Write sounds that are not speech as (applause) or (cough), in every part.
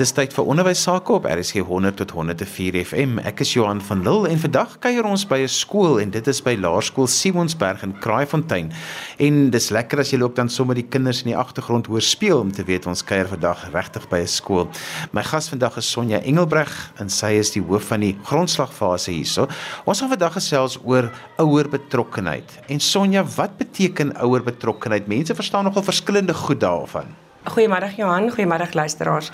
Dis tyd vir onderwys sake op RSG 100 tot 104 FM. Ek is Johan van Lille en vandag kuier ons by 'n skool en dit is by Laerskool Simonsberg in Kraaifontein. En dis lekker as jy ook dan sommer die kinders in die agtergrond hoor speel om te weet ons kuier vandag regtig by 'n skool. My gas vandag is Sonja Engelbreg en sy is die hoof van die grondslagfase hierso. Ons gaan vandag gesels oor ouer betrokkenheid. En Sonja, wat beteken ouer betrokkenheid? Mense verstaan nogal verskillende goed daarvan. Goeiemôre Johan, goeiemôre luisteraars.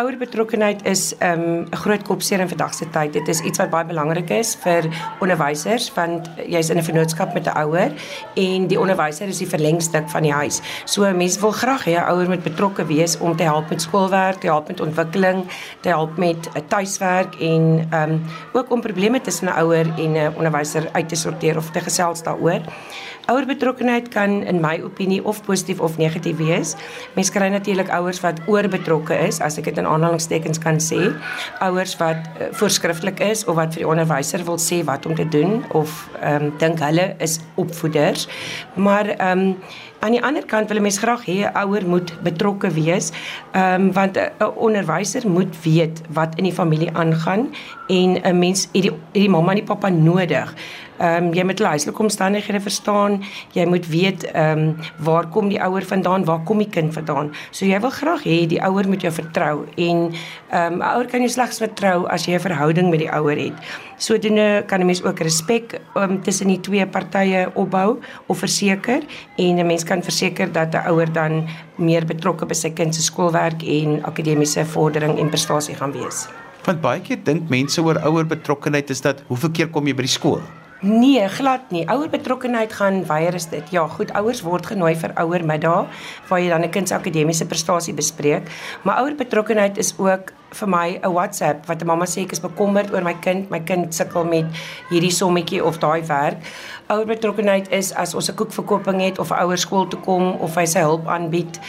Ouer betrokkenheid is 'n um, groot kopseer in vandag se tyd. Dit is iets wat baie belangrik is vir onderwysers want jy's in 'n vennootskap met 'n ouer en die onderwyser is die verlengstuk van die huis. So mense wil graag hê 'n ouer moet betrokke wees om te help met skoolwerk, te help met ontwikkeling, te help met 'n tuiswerk en ehm um, ook om probleme tussen 'n ouer en 'n onderwyser uit te sorteer of te gesels daaroor. Ouer betrokkenheid kan in my opinie of positief of negatief wees. Mense kry natuurlik ouers wat oorbetrokke is, as ek dit in aanhalingstekens kan sê. Ouers wat uh, voorskrifklik is of wat vir die onderwyser wil sê wat om te doen of ehm um, dink hulle is opvoeders. Maar ehm um, aan die ander kant wil 'n mens graag hê 'n ouer moet betrokke wees. Ehm um, want 'n onderwyser moet weet wat in die familie aangaan en 'n mens het die het die mamma en die pappa nodig. Ehm um, jy moet hulle huislike omstandighede verstaan. Jy moet weet ehm um, waar kom die ouer vandaan? Waar kom die kind vandaan? So jy wil graag hê die ouer moet jou vertrou en ehm um, 'n ouer kan jou slegs vertrou as jy 'n verhouding met die ouer het. Sodoende kan 'n mens ook respek um, tussen die twee partye opbou of verseker en 'n mens kan verseker dat 'n ouer dan meer betrokke by sy kind se skoolwerk en akademiese vordering en prestasie gaan wees. Want baie keer dink mense oor ouer betrokkenheid is dat hoeveel keer kom jy by die skool? Nee, glad nie. Ouer betrokkenheid gaan weier is dit. Ja, goed, ouers word genooi vir ouer middag waar jy dan 'n kind se akademiese prestasie bespreek, maar ouer betrokkenheid is ook vir my 'n WhatsApp wat 'n mamma sê ek is bekommerd oor my kind, my kind sukkel met hierdie sommetjie of daai werk. Ouer betrokkenheid is as ons 'n koekverkoping het of 'n ouer skool toe kom of hy sy hulp aanbied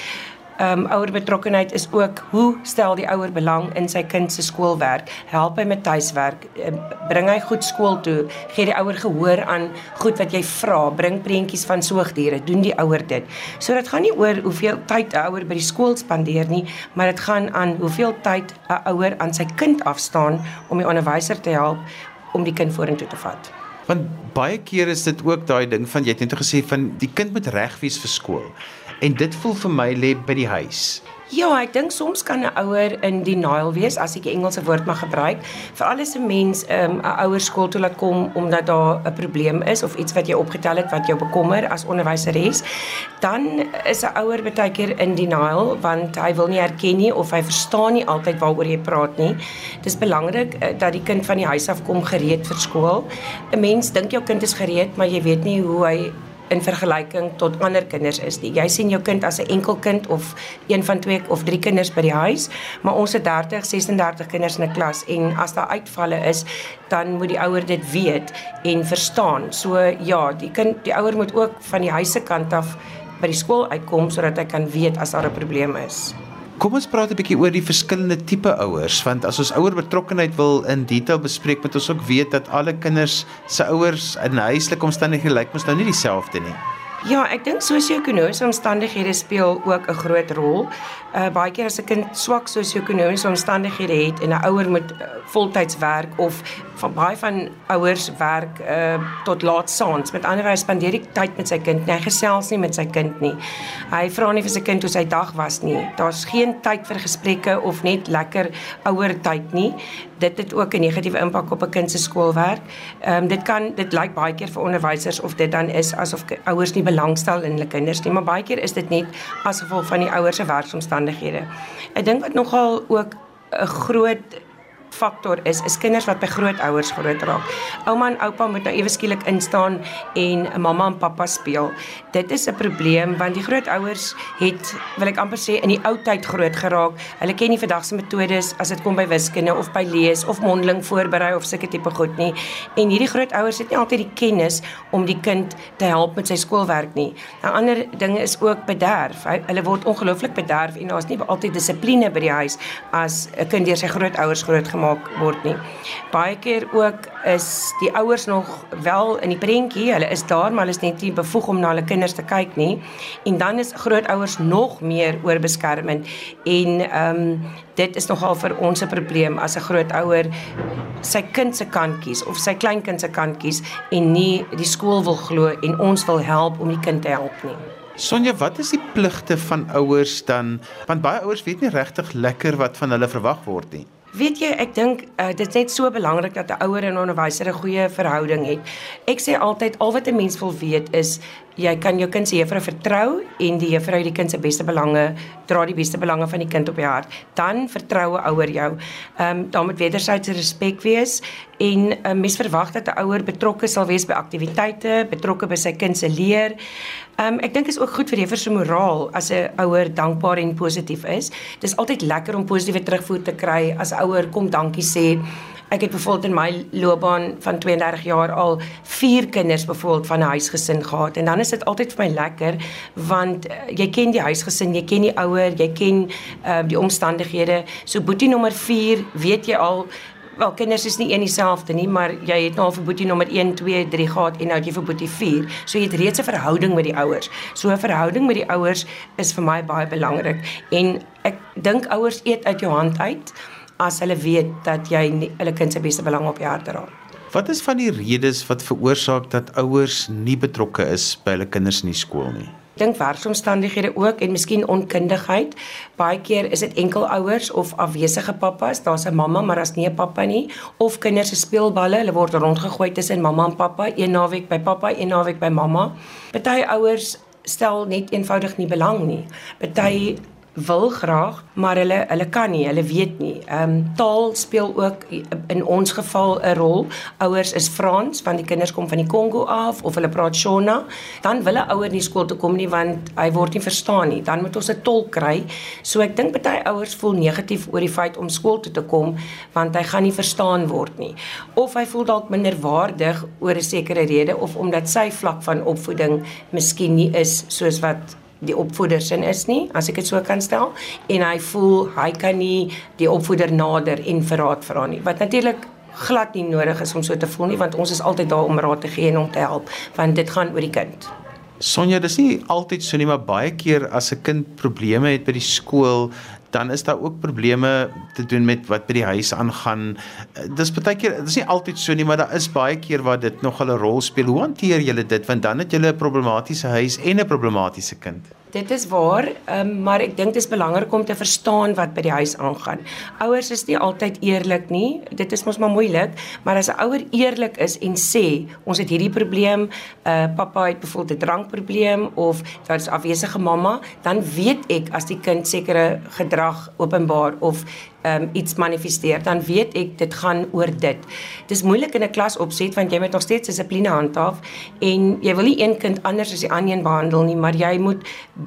um, ouer betrokkenheid is ook hoe stel die ouer belang in sy kind se skoolwerk? Help hy met tuiswerk? Ehm, bring hy goed skool toe? Gee die ouer gehoor aan goed wat jy vra? Bring prentjies van soogdiere? Doen die ouer dit? So dit gaan nie oor hoeveel tyd 'n ouer by die skool spandeer nie, maar dit gaan aan hoeveel tyd 'n ouer aan sy kind afstaan om die onderwyser te help om die kind vorentoe te vat. Want baie keer is dit ook daai ding van jy het net gesê van die kind moet reg wees vir skool en dit voel vir my lê by die huis. Ja, ek dink soms kan 'n ouer in denial wees as ek die Engelse woord mag gebruik. Veral as 'n mens ehm, 'n um, ouer skool toe laat kom omdat daar 'n probleem is of iets wat jy opgetel het wat jou bekommer as onderwyseres, dan is 'n ouer baie keer in denial want hy wil nie erken nie of hy verstaan nie altyd waaroor jy praat nie. Dis belangrik uh, dat die kind van die huis af kom gereed vir skool. 'n Mens dink jou kind is gereed, maar jy weet nie hoe hy in vergelyking tot ander kinders is nie. Jy sien jou kind as 'n enkel kind of een van twee of drie kinders by die huis, maar ons het 30, 36 kinders in 'n klas en as daar uitvalle is, dan moet die ouer dit weet en verstaan. So ja, die kind die ouer moet ook van die huise kant af by die skool uitkom sodat hy kan weet as daar 'n probleem is. Kom ons praat 'n bietjie oor die verskillende tipe ouers want as ons ouer betrokkenheid wil in detail bespreek moet ons ook weet dat alle kinders se ouers in huislike omstandighede lyk mos nou nie dieselfde nie. Ja, ek dink sosio-ekonomiese omstandighede speel ook 'n groot rol. Uh baie keer as 'n kind swak sosio-ekonomiese omstandighede het en 'n ouer moet uh, voltyds werk of van baie van ouers werk uh tot laat saans. Met ander woorde, spandeer hy tyd met sy kind. Nie, hy gesels nie met sy kind nie. Hy vra nie vir sy kind hoe sy dag was nie. Daar's geen tyd vir gesprekke of net lekker ouer tyd nie. Dit het ook 'n negatiewe impak op 'n kind se skoolwerk. Ehm um, dit kan dit lyk baie keer vir onderwysers of dit dan is asof ouers nie belangstel in hulle kinders nie, maar baie keer is dit net as gevolg van die ouers se werksomstandighede. Ek dink wat nogal ook 'n groot faktor is is kinders wat by grootouers groot raak. Ouma en oupa moet nou ewe skielik instaan en mamma en pappa speel. Dit is 'n probleem want die grootouers het wil ek amper sê in die ou tyd groot geraak. Hulle ken nie vandag se metodes as dit kom by wiskunde of by lees of mondeling voorberei of sulke tipe goed nie. En hierdie grootouers het nie altyd die kennis om die kind te help met sy skoolwerk nie. 'n Ander ding is ook bederf. Hulle word ongelooflik bederf en daar's nie altyd dissipline by die huis as 'n kind deur sy grootouers groot gemaak word nie. Baie keer ook is die ouers nog wel in die prentjie, hulle is daar, maar hulle is net nie bevoeg om na hulle kinders te kyk nie. En dan is grootouers nog meer oorbeskermend en ehm um, dit is nogal vir ons 'n probleem as 'n grootouer sy kind se kant kies of sy kleinkind se kant kies en nie die skool wil glo en ons wil help om die kind te help nie. Sonja, wat is die pligte van ouers dan? Want baie ouers weet nie regtig lekker wat van hulle verwag word nie. Weet jy, ek dink uh, dit is net so belangrik dat 'n ouer en 'n onderwyser 'n goeie verhouding het. Ek sê altyd al wat 'n mens wil weet is jy kan jou kind se juffrou vertrou en die juffrou het die kind se beste belange, dra die beste belange van die kind op die hart. Dan vertrou 'n ouer jou. Ehm um, daar moet wederwysige respek wees en 'n uh, mens verwag dat 'n ouer betrokke sal wees by aktiwiteite, betrokke by sy kind se leer. Ehm um, ek dink is ook goed vir die juffrou se moraal as 'n ouer dankbaar en positief is. Dis altyd lekker om positiewe terugvoer te kry as ouer kom dankie sê. Ek het byvoorbeeld in my loopbaan van 32 jaar al 4 kinders byvoorbeeld van 'n huisgesin gehad en dan is dit altyd vir my lekker want uh, jy ken die huisgesin, jy ken die ouer, jy ken uh, die omstandighede. So boetie nommer 4, weet jy al Wel kinders is nie een dieselfde nie, maar jy het nou al vir boetie nommer 1, 2, 3 gehad en nou het jy vir boetie 4. So jy het reeds 'n verhouding met die ouers. So 'n verhouding met die ouers is vir my baie belangrik en ek dink ouers eet uit jou hand uit as hulle weet dat jy nie, hulle kind se beste belang op jou hart dra. Wat is van die redes wat veroorsaak dat ouers nie betrokke is by hulle kinders in die skool nie? dink werksomstandighede ook en miskien onkundigheid. Baie keer is dit enkel ouers of afwesige pappas, daar's 'n mamma maar daar's nie 'n pappa nie of kinders se speelballe, hulle word rondgegooi tussen mamma en pappa, een naweek by pappa, een naweek by mamma. Party ouers stel net eenvoudig nie belang nie. Party wil graag, maar hulle hulle kan nie, hulle weet nie. Ehm um, taal speel ook in ons geval 'n rol. Ouers is Frans want die kinders kom van die Kongo af of hulle praat Shona, dan wil 'n ouer nie skool toe kom nie want hy word nie verstaan nie. Dan moet ons 'n tolk kry. So ek dink baie ouers voel negatief oor die feit om skool toe te kom want hy gaan nie verstaan word nie. Of hy voel dalk minderwaardig oor 'n sekere rede of omdat sy vlak van opvoeding miskien nie is soos wat die opvoeder sin is nie, as ek dit so kan stel, en hy voel hy kan nie die opvoeder nader en vir raad vra nie. Wat natuurlik glad nie nodig is om so te voel nie, want ons is altyd daar om raad te gee en om te help, want dit gaan oor die kind. Sonja, dis nie altyd so nie, maar baie keer as 'n kind probleme het by die skool, dan is daar ook probleme te doen met wat by die huis aangaan. Dis baie keer, dis nie altyd so nie, maar daar is baie keer waar dit nog 'n rol speel. Hoe hanteer julle dit? Want dan het julle 'n problematiese huis en 'n problematiese kind. Dit is waar, um, maar ek dink dit is belangrik om te verstaan wat by die huis aangaan. Ouers is nie altyd eerlik nie. Dit is mos maar moeilik, maar as 'n ouer eerlik is en sê, ons het hierdie probleem, uh pappa het byvoorbeeld 'n drankprobleem of daar is afwesige mamma, dan weet ek as die kind sekere gedrag openbaar of um, iets manifesteer, dan weet ek dit gaan oor dit. Dis moeilik in 'n klas opset want jy moet nog steeds dissipline handhaaf en jy wil nie een kind anders as die ander een behandel nie, maar jy moet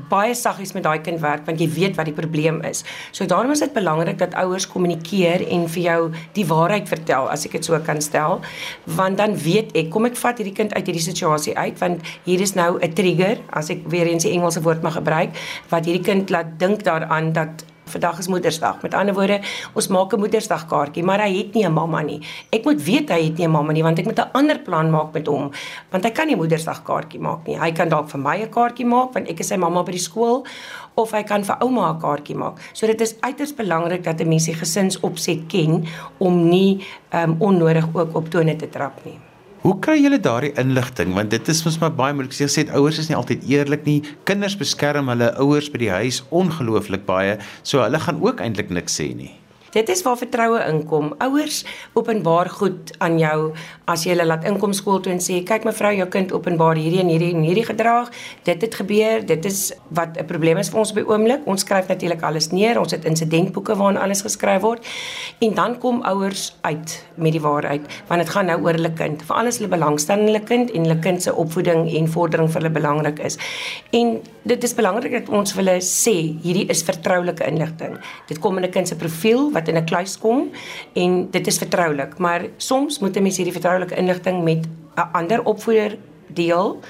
baie saggies met daai kind werk want jy weet wat die probleem is. So daarom is dit belangrik dat ouers kommunikeer en vir jou die waarheid vertel as ek dit so kan stel, want dan weet ek kom ek vat hierdie kind uit hierdie situasie uit want hier is nou 'n trigger as ek weer eens die Engelse woord mag gebruik wat hierdie kind laat dink daaraan dat Vandag is Moedersdag. Met ander woorde, ons maak 'n Moedersdag kaartjie, maar hy het nie 'n mamma nie. Ek moet weet hy het nie 'n mamma nie want ek moet 'n ander plan maak met hom, want hy kan nie Moedersdag kaartjie maak nie. Hy kan dalk vir my 'n kaartjie maak want ek is sy mamma by die skool of hy kan vir ouma 'n kaartjie maak. So dit is uiters belangrik dat 'n mens die gesinsopset ken om nie um, onnodig ook op tone te trap nie. Hoe kry julle daardie inligting want dit is mos maar baie moeilik. Jy sê ouers is nie altyd eerlik nie. Kinders beskerm hulle ouers by die huis ongelooflik baie, so hulle gaan ook eintlik niks sê nie. Dit is waar vertroue inkom. Ouers openbaar goed aan jou as jy hulle laat inkom skool toe en sê, "Kyk mevrou, jou kind openbaar hierdie en hierdie en hierdie gedrag. Dit het gebeur. Dit is wat 'n probleem is vir ons op die oomblik. Ons skryf natuurlik alles neer. Ons het insidentboeke waarin alles geskryf word. En dan kom ouers uit met die waarheid, want dit gaan nou oor hulle kind. Vir alles hulle belangstel in hulle kind en hulle kind se opvoeding en vordering vir hulle belangrik is. En dit is belangrik dat ons vir hulle sê, hierdie is vertroulike inligting. Dit kom in 'n kind se profiel wat wat in 'n kluis kom en dit is vertroulik, maar soms moet 'n mens hierdie vertroulike inligting met 'n ander opvoeder deel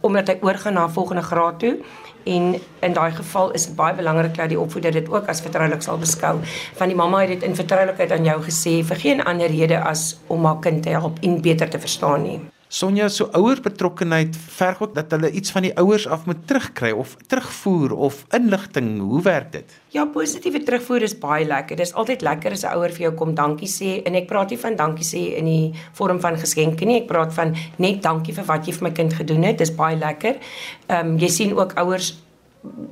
omdat hy oorgaan na 'n volgende graad toe en in daai geval is dit baie belangrik dat die opvoeder dit ook as vertroulik sal beskou. Van die mamma het dit in vertroulikheid aan jou gesê vir geen ander rede as om haar kind te help en beter te verstaan nie. Sonja so ouer betrokkenheid verg ook dat hulle iets van die ouers af moet terugkry of terugvoer of inligting. Hoe werk dit? Ja, positiewe terugvoer is baie lekker. Dit is altyd lekker as 'n ouer vir jou kom dankie sê en ek praat nie van dankie sê in die vorm van geskenke nie. Ek praat van net dankie vir wat jy vir my kind gedoen het. Dis baie lekker. Ehm um, jy sien ook ouers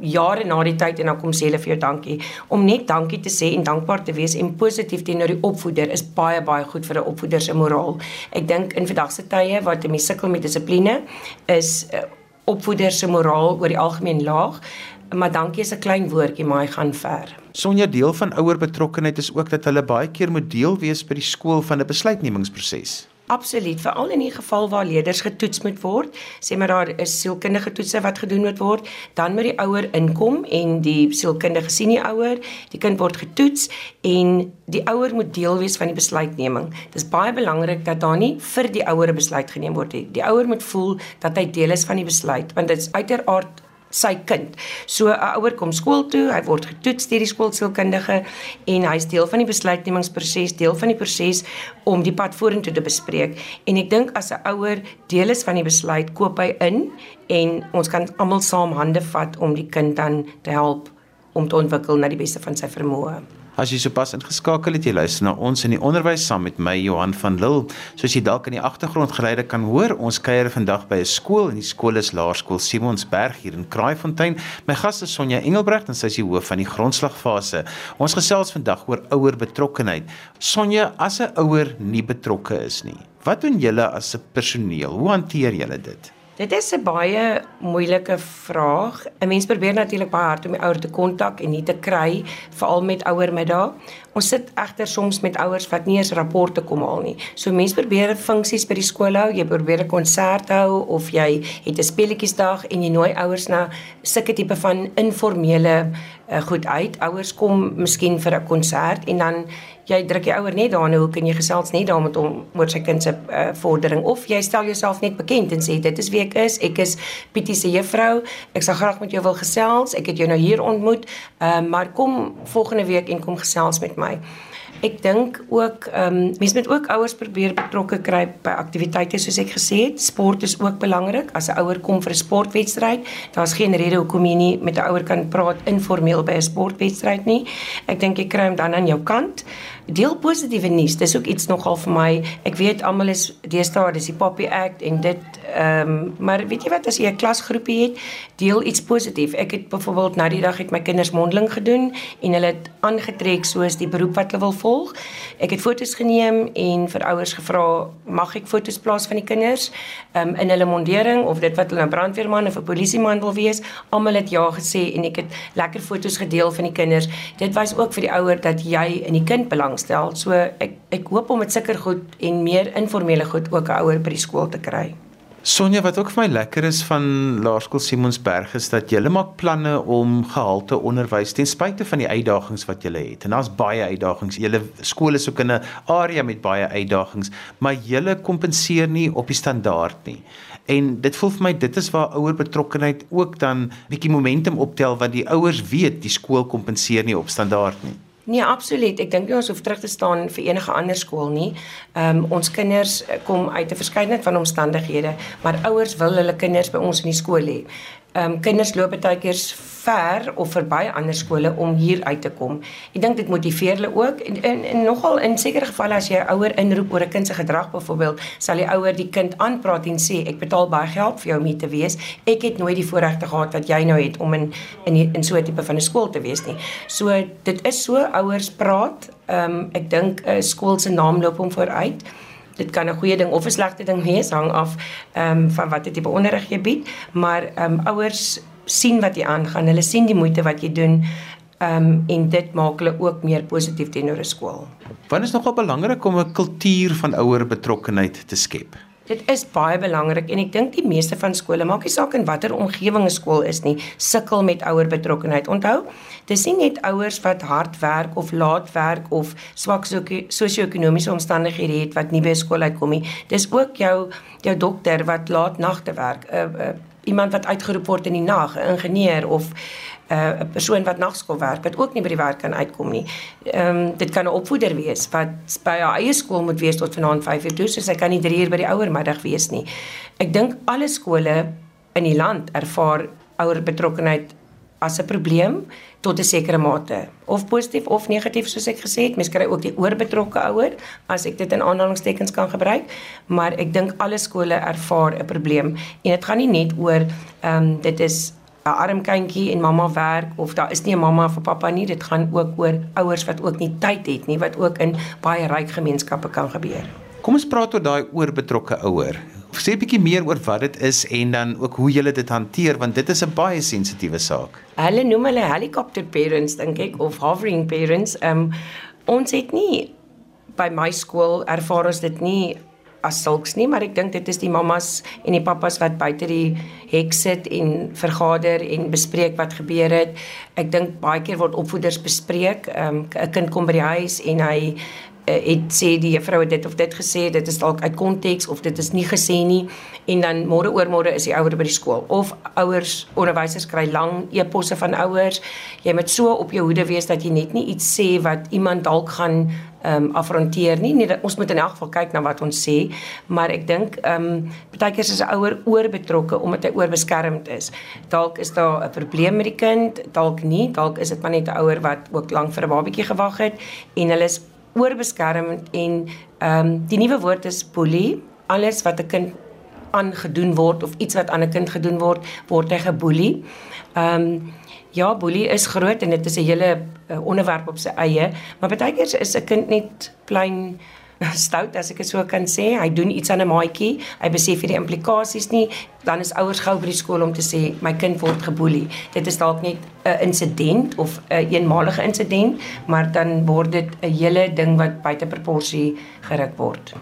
jare na die tyd en dan kom sê hulle vir jou dankie. Om net dankie te sê en dankbaar te wees en positief teenoor die opvoeder is baie baie goed vir 'n opvoeder se moraal. Ek dink in vandag se tye wat jy sukkel met dissipline is uh, opvoeder se moraal oor die algemeen laag. Maar dankie is 'n klein woordjie, maar hy gaan ver. Sonja deel van ouer betrokkenheid is ook dat hulle baie keer moet deel wees by die skool van 'n besluitnemingsproses. Absoluut, veral in die geval waar leerders getoets moet word, sê maar daar is sielkundige toetse wat gedoen moet word, dan moet die ouer inkom en die sielkundige sien die ouer, die kind word getoets en die ouer moet deel wees van die besluitneming. Dit is baie belangrik dat daar nie vir die ouer 'n besluit geneem word nie. Die ouer moet voel dat hy deel is van die besluit, want dit is uiteraard sy kind. So 'n ouer kom skool toe, hy word getoets deur die skoolsielkundige en hy's deel van die besluitnemingsproses, deel van die proses om die pad vorentoe te bespreek. En ek dink as 'n ouer deel is van die besluit, koop hy in en ons kan almal saam hande vat om die kind dan te help om te ontwikkel na die beste van sy vermoë. As jy sopas ingeskakel het, jy luister na ons in die onderwys saam met my Johan van Lille. Soos jy dalk in die agtergrond geluide kan hoor, ons kuier vandag by 'n skool en die skool is Laerskool Simonsberg hier in Kraaifontein. My gas is Sonja Engelbrecht en sy is die hoof van die grondslagfase. Ons gesels vandag oor ouer betrokkenheid. Sonja, as 'n ouer nie betrokke is nie, wat doen julle as 'n personeel? Hoe hanteer julle dit? Dit is 'n baie moeilike vraag. 'n Mens probeer natuurlik baie hard om die ouer te kontak en nie te kry, veral met ouermiddag. Ons sit egter soms met ouers wat nie eens rapporte kom haal nie. So mense probeer funksies by die skool hou, jy probeer 'n konsert hou of jy het 'n speletjiesdag en jy nooi ouers na sulke tipe van informele uh, goed uit. Ouers kom miskien vir 'n konsert en dan jy druk die ouer net daar in 'n hoek en jy gesels net daar met hom oor sy kind se uh, vordering of jy stel jouself net bekend en sê dit is wie ek is. Ek is Pietie se juffrou. Ek sal graag met jou wil gesels. Ek het jou nou hier ontmoet. Uh, maar kom volgende week en kom gesels met my. Ek dink ook ehm um, mense moet ook ouers probeer betrokke kry by aktiwiteite soos ek gesê het. Sport is ook belangrik. As 'n ouer kom vir 'n sportwedstryd, daar's geen rede hoekom jy nie met 'n ouer kan praat informeel by 'n sportwedstryd nie. Ek dink jy kry hom dan aan jou kant deel positiewe nuus. Dis ook iets nogal vir my. Ek weet almal is deesdae dis die Poppy Act en dit ehm um, maar weet jy wat as jy 'n klasgroepie het, deel iets positief. Ek het byvoorbeeld nou die dag het my kinders mondeling gedoen en hulle het aangetrek soos die beroep wat hulle wil volg. Ek het foto's geneem en vir ouers gevra, mag ek foto's plaas van die kinders ehm um, in hulle mondering of dit wat hulle 'n brandweerman of 'n polisieman wil wees. Almal het ja gesê en ek het lekker foto's gedeel van die kinders. Dit wys ook vir die ouer dat jy in die kind belang belangstel. So ek ek hoop om met sulker goed en meer informele goed ook 'n ouer by die skool te kry. Sonja, wat ook vir my lekker is van Laerskool Simonsberg is dat julle maak planne om gehalte onderwys ten spyte van die uitdagings wat julle het. En daar's baie uitdagings. Julle skool is ook in 'n area met baie uitdagings, maar julle kompenseer nie op die standaard nie. En dit voel vir my dit is waar ouer betrokkenheid ook dan bietjie momentum optel want die ouers weet die skool kompenseer nie op standaard nie. Nee, absoluut. Ek dink nie ons hoef terug te staan vir enige ander skool nie. Ehm um, ons kinders kom uit 'n verskeidenheid van omstandighede, maar ouers wil hulle kinders by ons in die skool hê ehm um, kinders loop baie keer ver of verby ander skole om hier uit te kom. Ek dink dit motiveer hulle ook en, en, en nogal in sekere gevalle as jy 'n ouer inroep oor 'n kind se gedrag byvoorbeeld, sal die ouer die kind aanpraat en sê ek betaal baie geld vir jou om hier te wees. Ek het nooit die voorregte gehad wat jy nou het om in in in so 'n tipe van 'n skool te wees nie. So dit is so ouers praat. Ehm um, ek dink 'n skool se naam loop hom vooruit dit kan 'n goeie ding of 'n slegte ding wees hang af ehm um, van watter tipe onderrig jy bied, maar ehm um, ouers sien wat jy aangaan. Hulle sien die moeite wat jy doen. Ehm um, en dit maak hulle ook meer positief teenoor 'n skool. Want is nogal belangrik om 'n kultuur van ouer betrokkenheid te skep. Dit is baie belangrik en ek dink die meeste van skole, maak nie saak in watter omgewing 'n skool is nie, sukkel met ouer betrokkenheid. Onthou, dis nie net ouers wat hard werk of laat werk of swak sosio-ekonomiese omstandighede het wat nie by skool uitkom nie. Dis ook jou jou dokter wat laat nagte werk, 'n uh, uh, iemand wat uitgeroep word in die nag, 'n ingenieur of uh, 'n persoon wat nagskool werk wat ook nie by die werk kan uitkom nie. Ehm um, dit kan 'n opvoeder wees wat by haar eie skool moet wees tot vanaand 5:00 toe, so sy kan nie 3 uur by die ouermiddag wees nie. Ek dink alle skole in die land ervaar ouer betrokkenheid as 'n probleem tot 'n sekere mate of positief of negatief soos ek gesê het mens kry ook die oorbetrokke ouer as ek dit in aanhalingstekens kan gebruik maar ek dink alle skole ervaar 'n probleem en dit gaan nie net oor ehm um, dit is 'n arm kindjie en mamma werk of daar is nie 'n mamma 'n pappa nie. Dit gaan ook oor ouers wat ook nie tyd het nie, wat ook in baie ryk gemeenskappe kan gebeur. Kom ons praat oor daai oorbetrokke ouer. Sê 'n bietjie meer oor wat dit is en dan ook hoe jy dit hanteer want dit is 'n baie sensitiewe saak. Hulle noem hulle helicopter parents dink ek of hovering parents. Ehm um, ons het nie by my skool ervaar ons dit nie as sulks nie, maar ek dink dit is die mammas en die pappas wat buite die hek sit en vergader en bespreek wat gebeur het. Ek dink baie keer word opvoeders bespreek. Ehm, 'n um, kind kom by die huis en hy het sê die juffrou het dit of dit gesê, dit is dalk uit konteks of dit is nie gesê nie en dan môre oor môre is die ouer by die skool of ouers onderwysers kry lang e-posse van ouers. Jy moet so op jou hoede wees dat jy net nie iets sê wat iemand dalk gaan ehm um, afronteer nie. Nee, ons moet in elk geval kyk na wat ons sê, maar ek dink ehm um, baie keer is 'n ouer oorbetrokke omdat hy oorbeskermd is. Dalk is daar 'n probleem met die kind, dalk nie, dalk is dit maar net 'n ouer wat ook lank vir 'n babatjie gewag het en hulle is oorbeskermend en ehm um, die nuwe woord is boelie. Alles wat 'n kind aangedoen word of iets wat aan 'n kind gedoen word, word hy geboelie. Ehm um, ja, boelie is groot en dit is 'n hele uh, onderwerp op sy eie, maar baie keer is 'n kind net plain (laughs) stout as ek dit so kan sê. Hy doen iets aan 'n maatjie, hy besef nie die implikasies nie, dan is ouers gou by die skool om te sê my kind word geboelie. Dit is dalk net 'n insident of 'n een eenmalige insident, maar dan word dit 'n hele ding wat buite proporsie geruk word.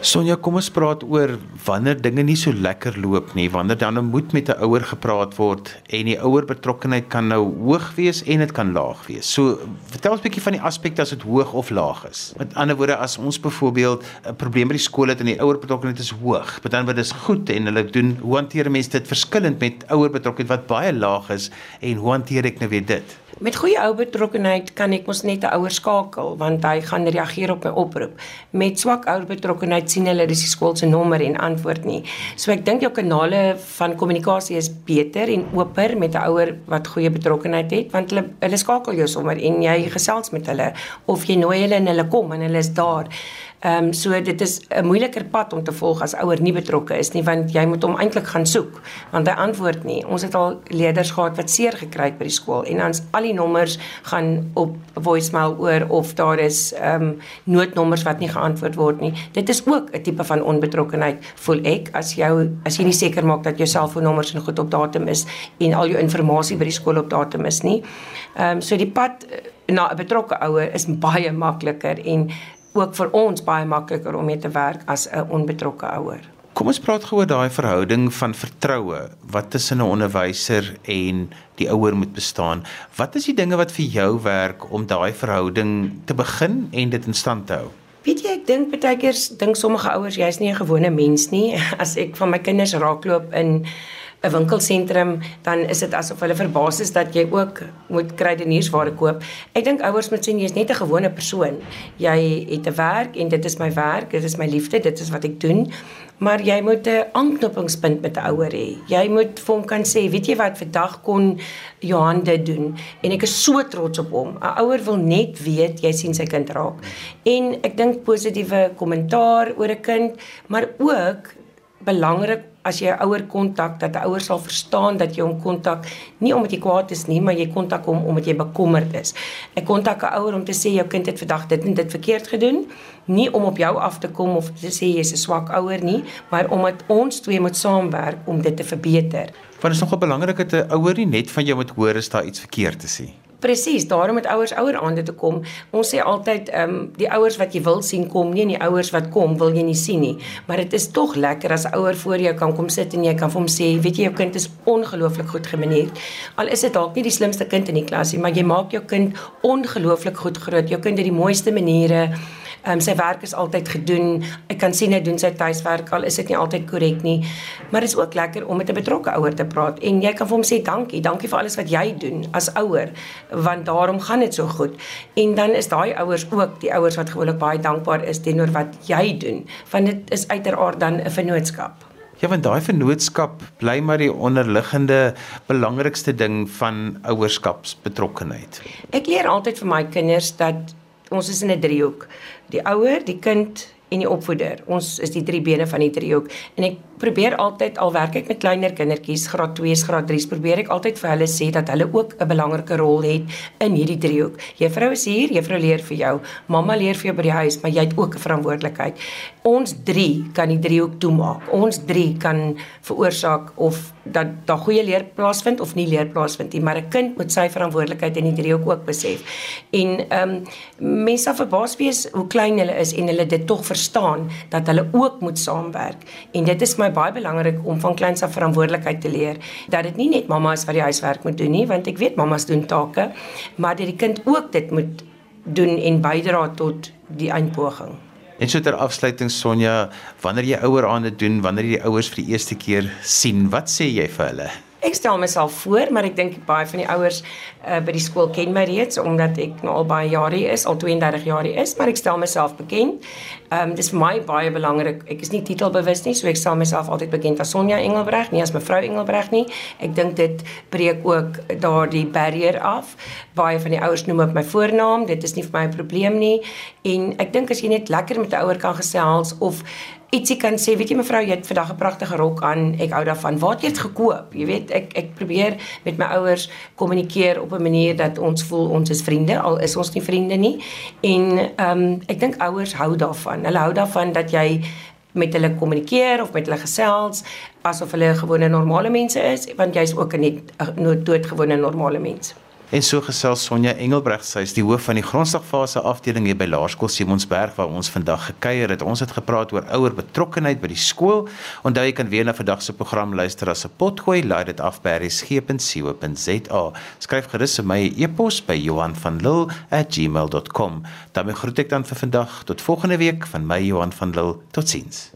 Sonja, kom ons praat oor wanneer dinge nie so lekker loop nie, wanneer dan nou moet met 'n ouer gepraat word en die ouer betrokkenheid kan nou hoog wees en dit kan laag wees. So, vertel ons 'n bietjie van die aspekte as dit hoog of laag is. Met ander woorde, as ons byvoorbeeld 'n probleem by die skool het en die ouer betrokkenheid is hoog, dan word dit goed en hulle doen hoe hanteer mense dit verskillend met ouer betrokkenheid wat baie laag is en hoe hanteer ek nou weer dit? Met goeie ou betrokkenheid kan ek mos net 'n ouer skakel want hy gaan reageer op my oproep. Met swak ou betrokkenheid sien hulle dis die skool se nommer en antwoord nie. So ek dink jou kanale van kommunikasie is beter en oper met 'n ouer wat goeie betrokkenheid het want hulle hulle skakel jou sommer en jy gesels met hulle of jy nooi hulle en hulle kom en hulle is daar. Ehm um, so dit is 'n moeiliker pad om te volg as ouer nie betrokke is nie want jy moet hom eintlik gaan soek want hy antwoord nie. Ons het al leerders gehad wat seer gekry het by die skool en dan al die nommers gaan op voicemail oor of daar is ehm um, noodnommers wat nie geantwoord word nie. Dit is ook 'n tipe van onbetrokkenheid voel ek as jou as jy nie seker maak dat jou selfoonnommers en goed op datum is en al jou inligting by die skool op datum is nie. Ehm um, so die pad eh, na 'n betrokke ouer is baie makliker en ook vir ons baie makliker om mee te werk as 'n onbetrokke ouer. Kom ons praat gou oor daai verhouding van vertroue wat tussen 'n onderwyser en die ouer moet bestaan. Wat is die dinge wat vir jou werk om daai verhouding te begin en dit in stand te hou? Weet jy, ek dink baie keer dink sommige ouers jy's nie 'n gewone mens nie. (laughs) As ek van my kinders raakloop in 'n winkelsentrum, dan is dit asof hulle verbaas is dat jy ook moet kruideniersware koop. Ek dink ouers moet sien jy's net 'n gewone persoon. Jy het 'n werk en dit is my werk, dit is my liefde, dit is wat ek doen. Maar jy moet 'n aanknopingspunt met 'n ouer hê. Jy moet vir hom kan sê, weet jy wat, vandag kon Johan dit doen en ek is so trots op hom. 'n Ouer wil net weet jy sien sy kind raak. En ek dink positiewe kommentaar oor 'n kind, maar ook belangrik as jy 'n ouer kontak dat 'n ouer sal verstaan dat jy hom kontak nie omdat jy kwaad is nie, maar jy kontak hom omdat jy bekommerd is. Ek kontak 'n ouer om te sê jou kind het vandag dit en dit verkeerd gedoen, nie om op jou af te kom of te sê jy's 'n swak ouer nie, maar omdat ons twee moet saamwerk om dit te verbeter. Want dit is nogal belangrik dat 'n ouer nie net van jou moet hoor as daar iets verkeerd te sê. Presies, daarom het ouers ouer aande te kom. Ons sê altyd ehm um, die ouers wat jy wil sien kom, nie die ouers wat kom wil jy nie sien nie. Maar dit is tog lekker as 'n ouer voor jou kan kom sit en jy kan vir hom sê, weet jy jou kind is ongelooflik goed gemanierd. Al is dit dalk nie die slimste kind in die klas nie, maar jy maak jou kind ongelooflik goed groot. Jou kind het die mooiste maniere Ehm um, sy werk is altyd gedoen. Ek kan sien hy doen sy tuiswerk al is dit nie altyd korrek nie. Maar dit is ook lekker om met 'n betrokke ouer te praat en jy kan vir hom sê dankie, dankie vir alles wat jy doen as ouer want daarom gaan dit so goed. En dan is daai ouers ook die ouers wat gewoonlik baie dankbaar is teenoor wat jy doen want dit is uiteraard dan 'n vennootskap. Ja, want daai vennootskap bly maar die onderliggende belangrikste ding van ouerskapsbetrokkenheid. Ek leer altyd vir my kinders dat ons is in 'n driehoek. Die ouer, die kind en die opvoeder. Ons is die drie bene van die driehoek en ek probeer altyd al werk ek met kleiner kindertjies, graad 2s, graad 3s, probeer ek altyd vir hulle sê dat hulle ook 'n belangrike rol het in hierdie driehoek. Juffrou is hier, juffrou leer vir jou, mamma leer vir jou by die huis, maar jy het ook 'n verantwoordelikheid. Ons drie kan die driehoek toemaak. Ons drie kan veroorsaak of dat daar goeie leer plaasvind of nie leer plaasvind nie, maar 'n kind moet sy verantwoordelikheid in die driehoek ook besef. En ehm um, mense sal verbaas wees hoe klein hulle is en hulle dit tog verstaan dat hulle ook moet saamwerk. En dit is my baie belangrik om van kleins af verantwoordelikheid te leer dat dit nie net mamma is wat die huiswerk moet doen nie, want ek weet mammas doen take, maar dat die kind ook dit moet doen en bydra tot die eindpoging. En so ter afsluiting Sonja, wanneer jy ouer aande doen, wanneer jy die ouers vir die eerste keer sien, wat sê jy vir hulle? Ek stel myself voor, maar ek dink baie van die ouers uh, by die skool ken my reeds omdat ek nou al baie jare hier is, al 32 jaar hier is, maar ek stel myself bekend. Ehm um, dis vir my baie belangrik. Ek is nie titelbewus nie, so ek stel myself altyd bekend as Sonja Engelbreg, nie as mevrou Engelbreg nie. Ek dink dit breek ook daardie barrier af. Baie van die ouers noem op my voornaam, dit is nie vir my 'n probleem nie. En ek dink as jy net lekker met 'n ouer kan gesels of ietsie kan sê, weet jy mevrou, jy het vandag 'n pragtige rok aan. Ek hou daarvan. Waar het jy dit gekoop? Jy weet, ek ek probeer met my ouers kommunikeer op 'n manier dat ons voel ons is vriende al is ons nie vriende nie. En ehm um, ek dink ouers hou daarvan. Hulle hou daarvan dat jy met hulle kommunikeer of met hulle gesels asof hulle gewone normale mense is, want jy's ook 'n net doodgewone normale mens. En so gesels Sonja Engelbreg, sy is die hoof van die grondslagfase afdeling hier by Laerskool Simonsberg waar ons vandag gekuier het. Ons het gepraat oor ouer betrokkenheid by die skool. Onthou jy kan weer na vandag se program luister as 'n potgooi, laai dit af by resgep.co.za. Skryf gerus vir my e-pos by Johan van Lille@gmail.com. daarmee groet ek dan vir vandag tot volgende week van my Johan van Lille. Totsiens.